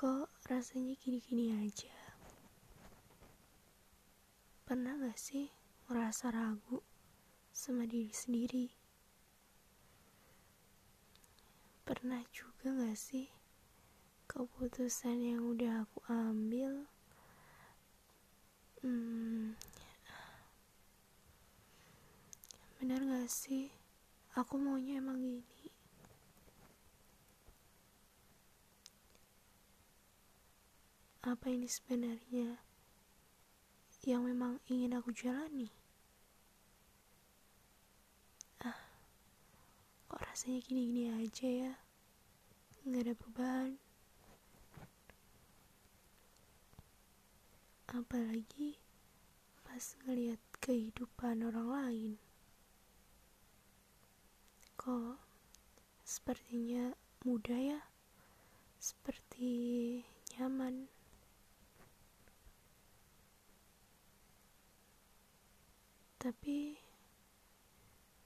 Kok rasanya gini-gini aja? Pernah gak sih merasa ragu sama diri sendiri? Pernah juga gak sih keputusan yang udah aku ambil hmm, bener gak sih aku maunya emang gini apa ini sebenarnya yang memang ingin aku jalani? Ah, kok rasanya gini-gini aja ya? Nggak ada perubahan. Apalagi pas ngeliat kehidupan orang lain. Kok sepertinya mudah ya? Seperti nyaman. Tapi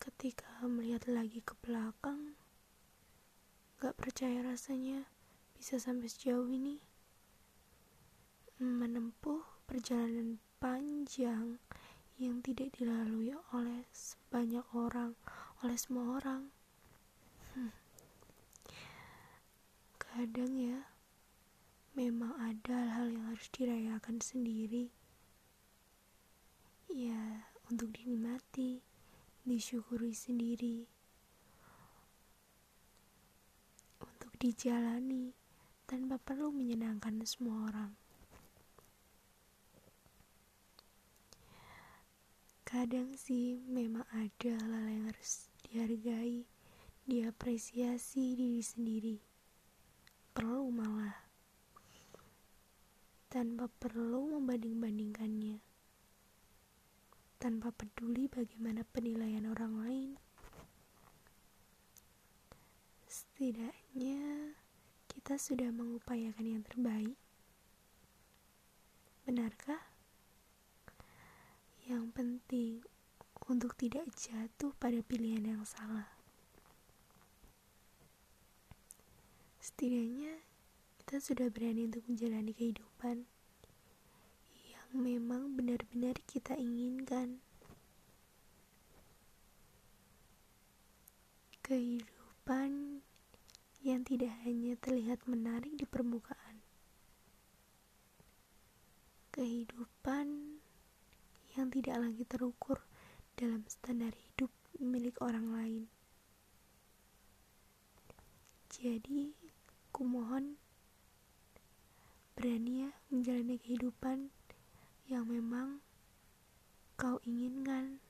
ketika melihat lagi ke belakang, gak percaya rasanya bisa sampai sejauh ini. Menempuh perjalanan panjang yang tidak dilalui oleh sebanyak orang, oleh semua orang. Hmm. Kadang ya, memang ada hal-hal yang harus dirayakan sendiri. Ya, untuk dinikmati, disyukuri sendiri, untuk dijalani tanpa perlu menyenangkan semua orang. Kadang sih memang ada hal-hal yang harus dihargai, diapresiasi diri sendiri. Perlu malah tanpa perlu membanding-bandingkannya tanpa peduli bagaimana penilaian orang lain. Setidaknya kita sudah mengupayakan yang terbaik. Benarkah? Yang penting untuk tidak jatuh pada pilihan yang salah. Setidaknya kita sudah berani untuk menjalani kehidupan memang benar-benar kita inginkan. Kehidupan yang tidak hanya terlihat menarik di permukaan. Kehidupan yang tidak lagi terukur dalam standar hidup milik orang lain. Jadi, kumohon berani ya menjalani kehidupan yang memang kau inginkan.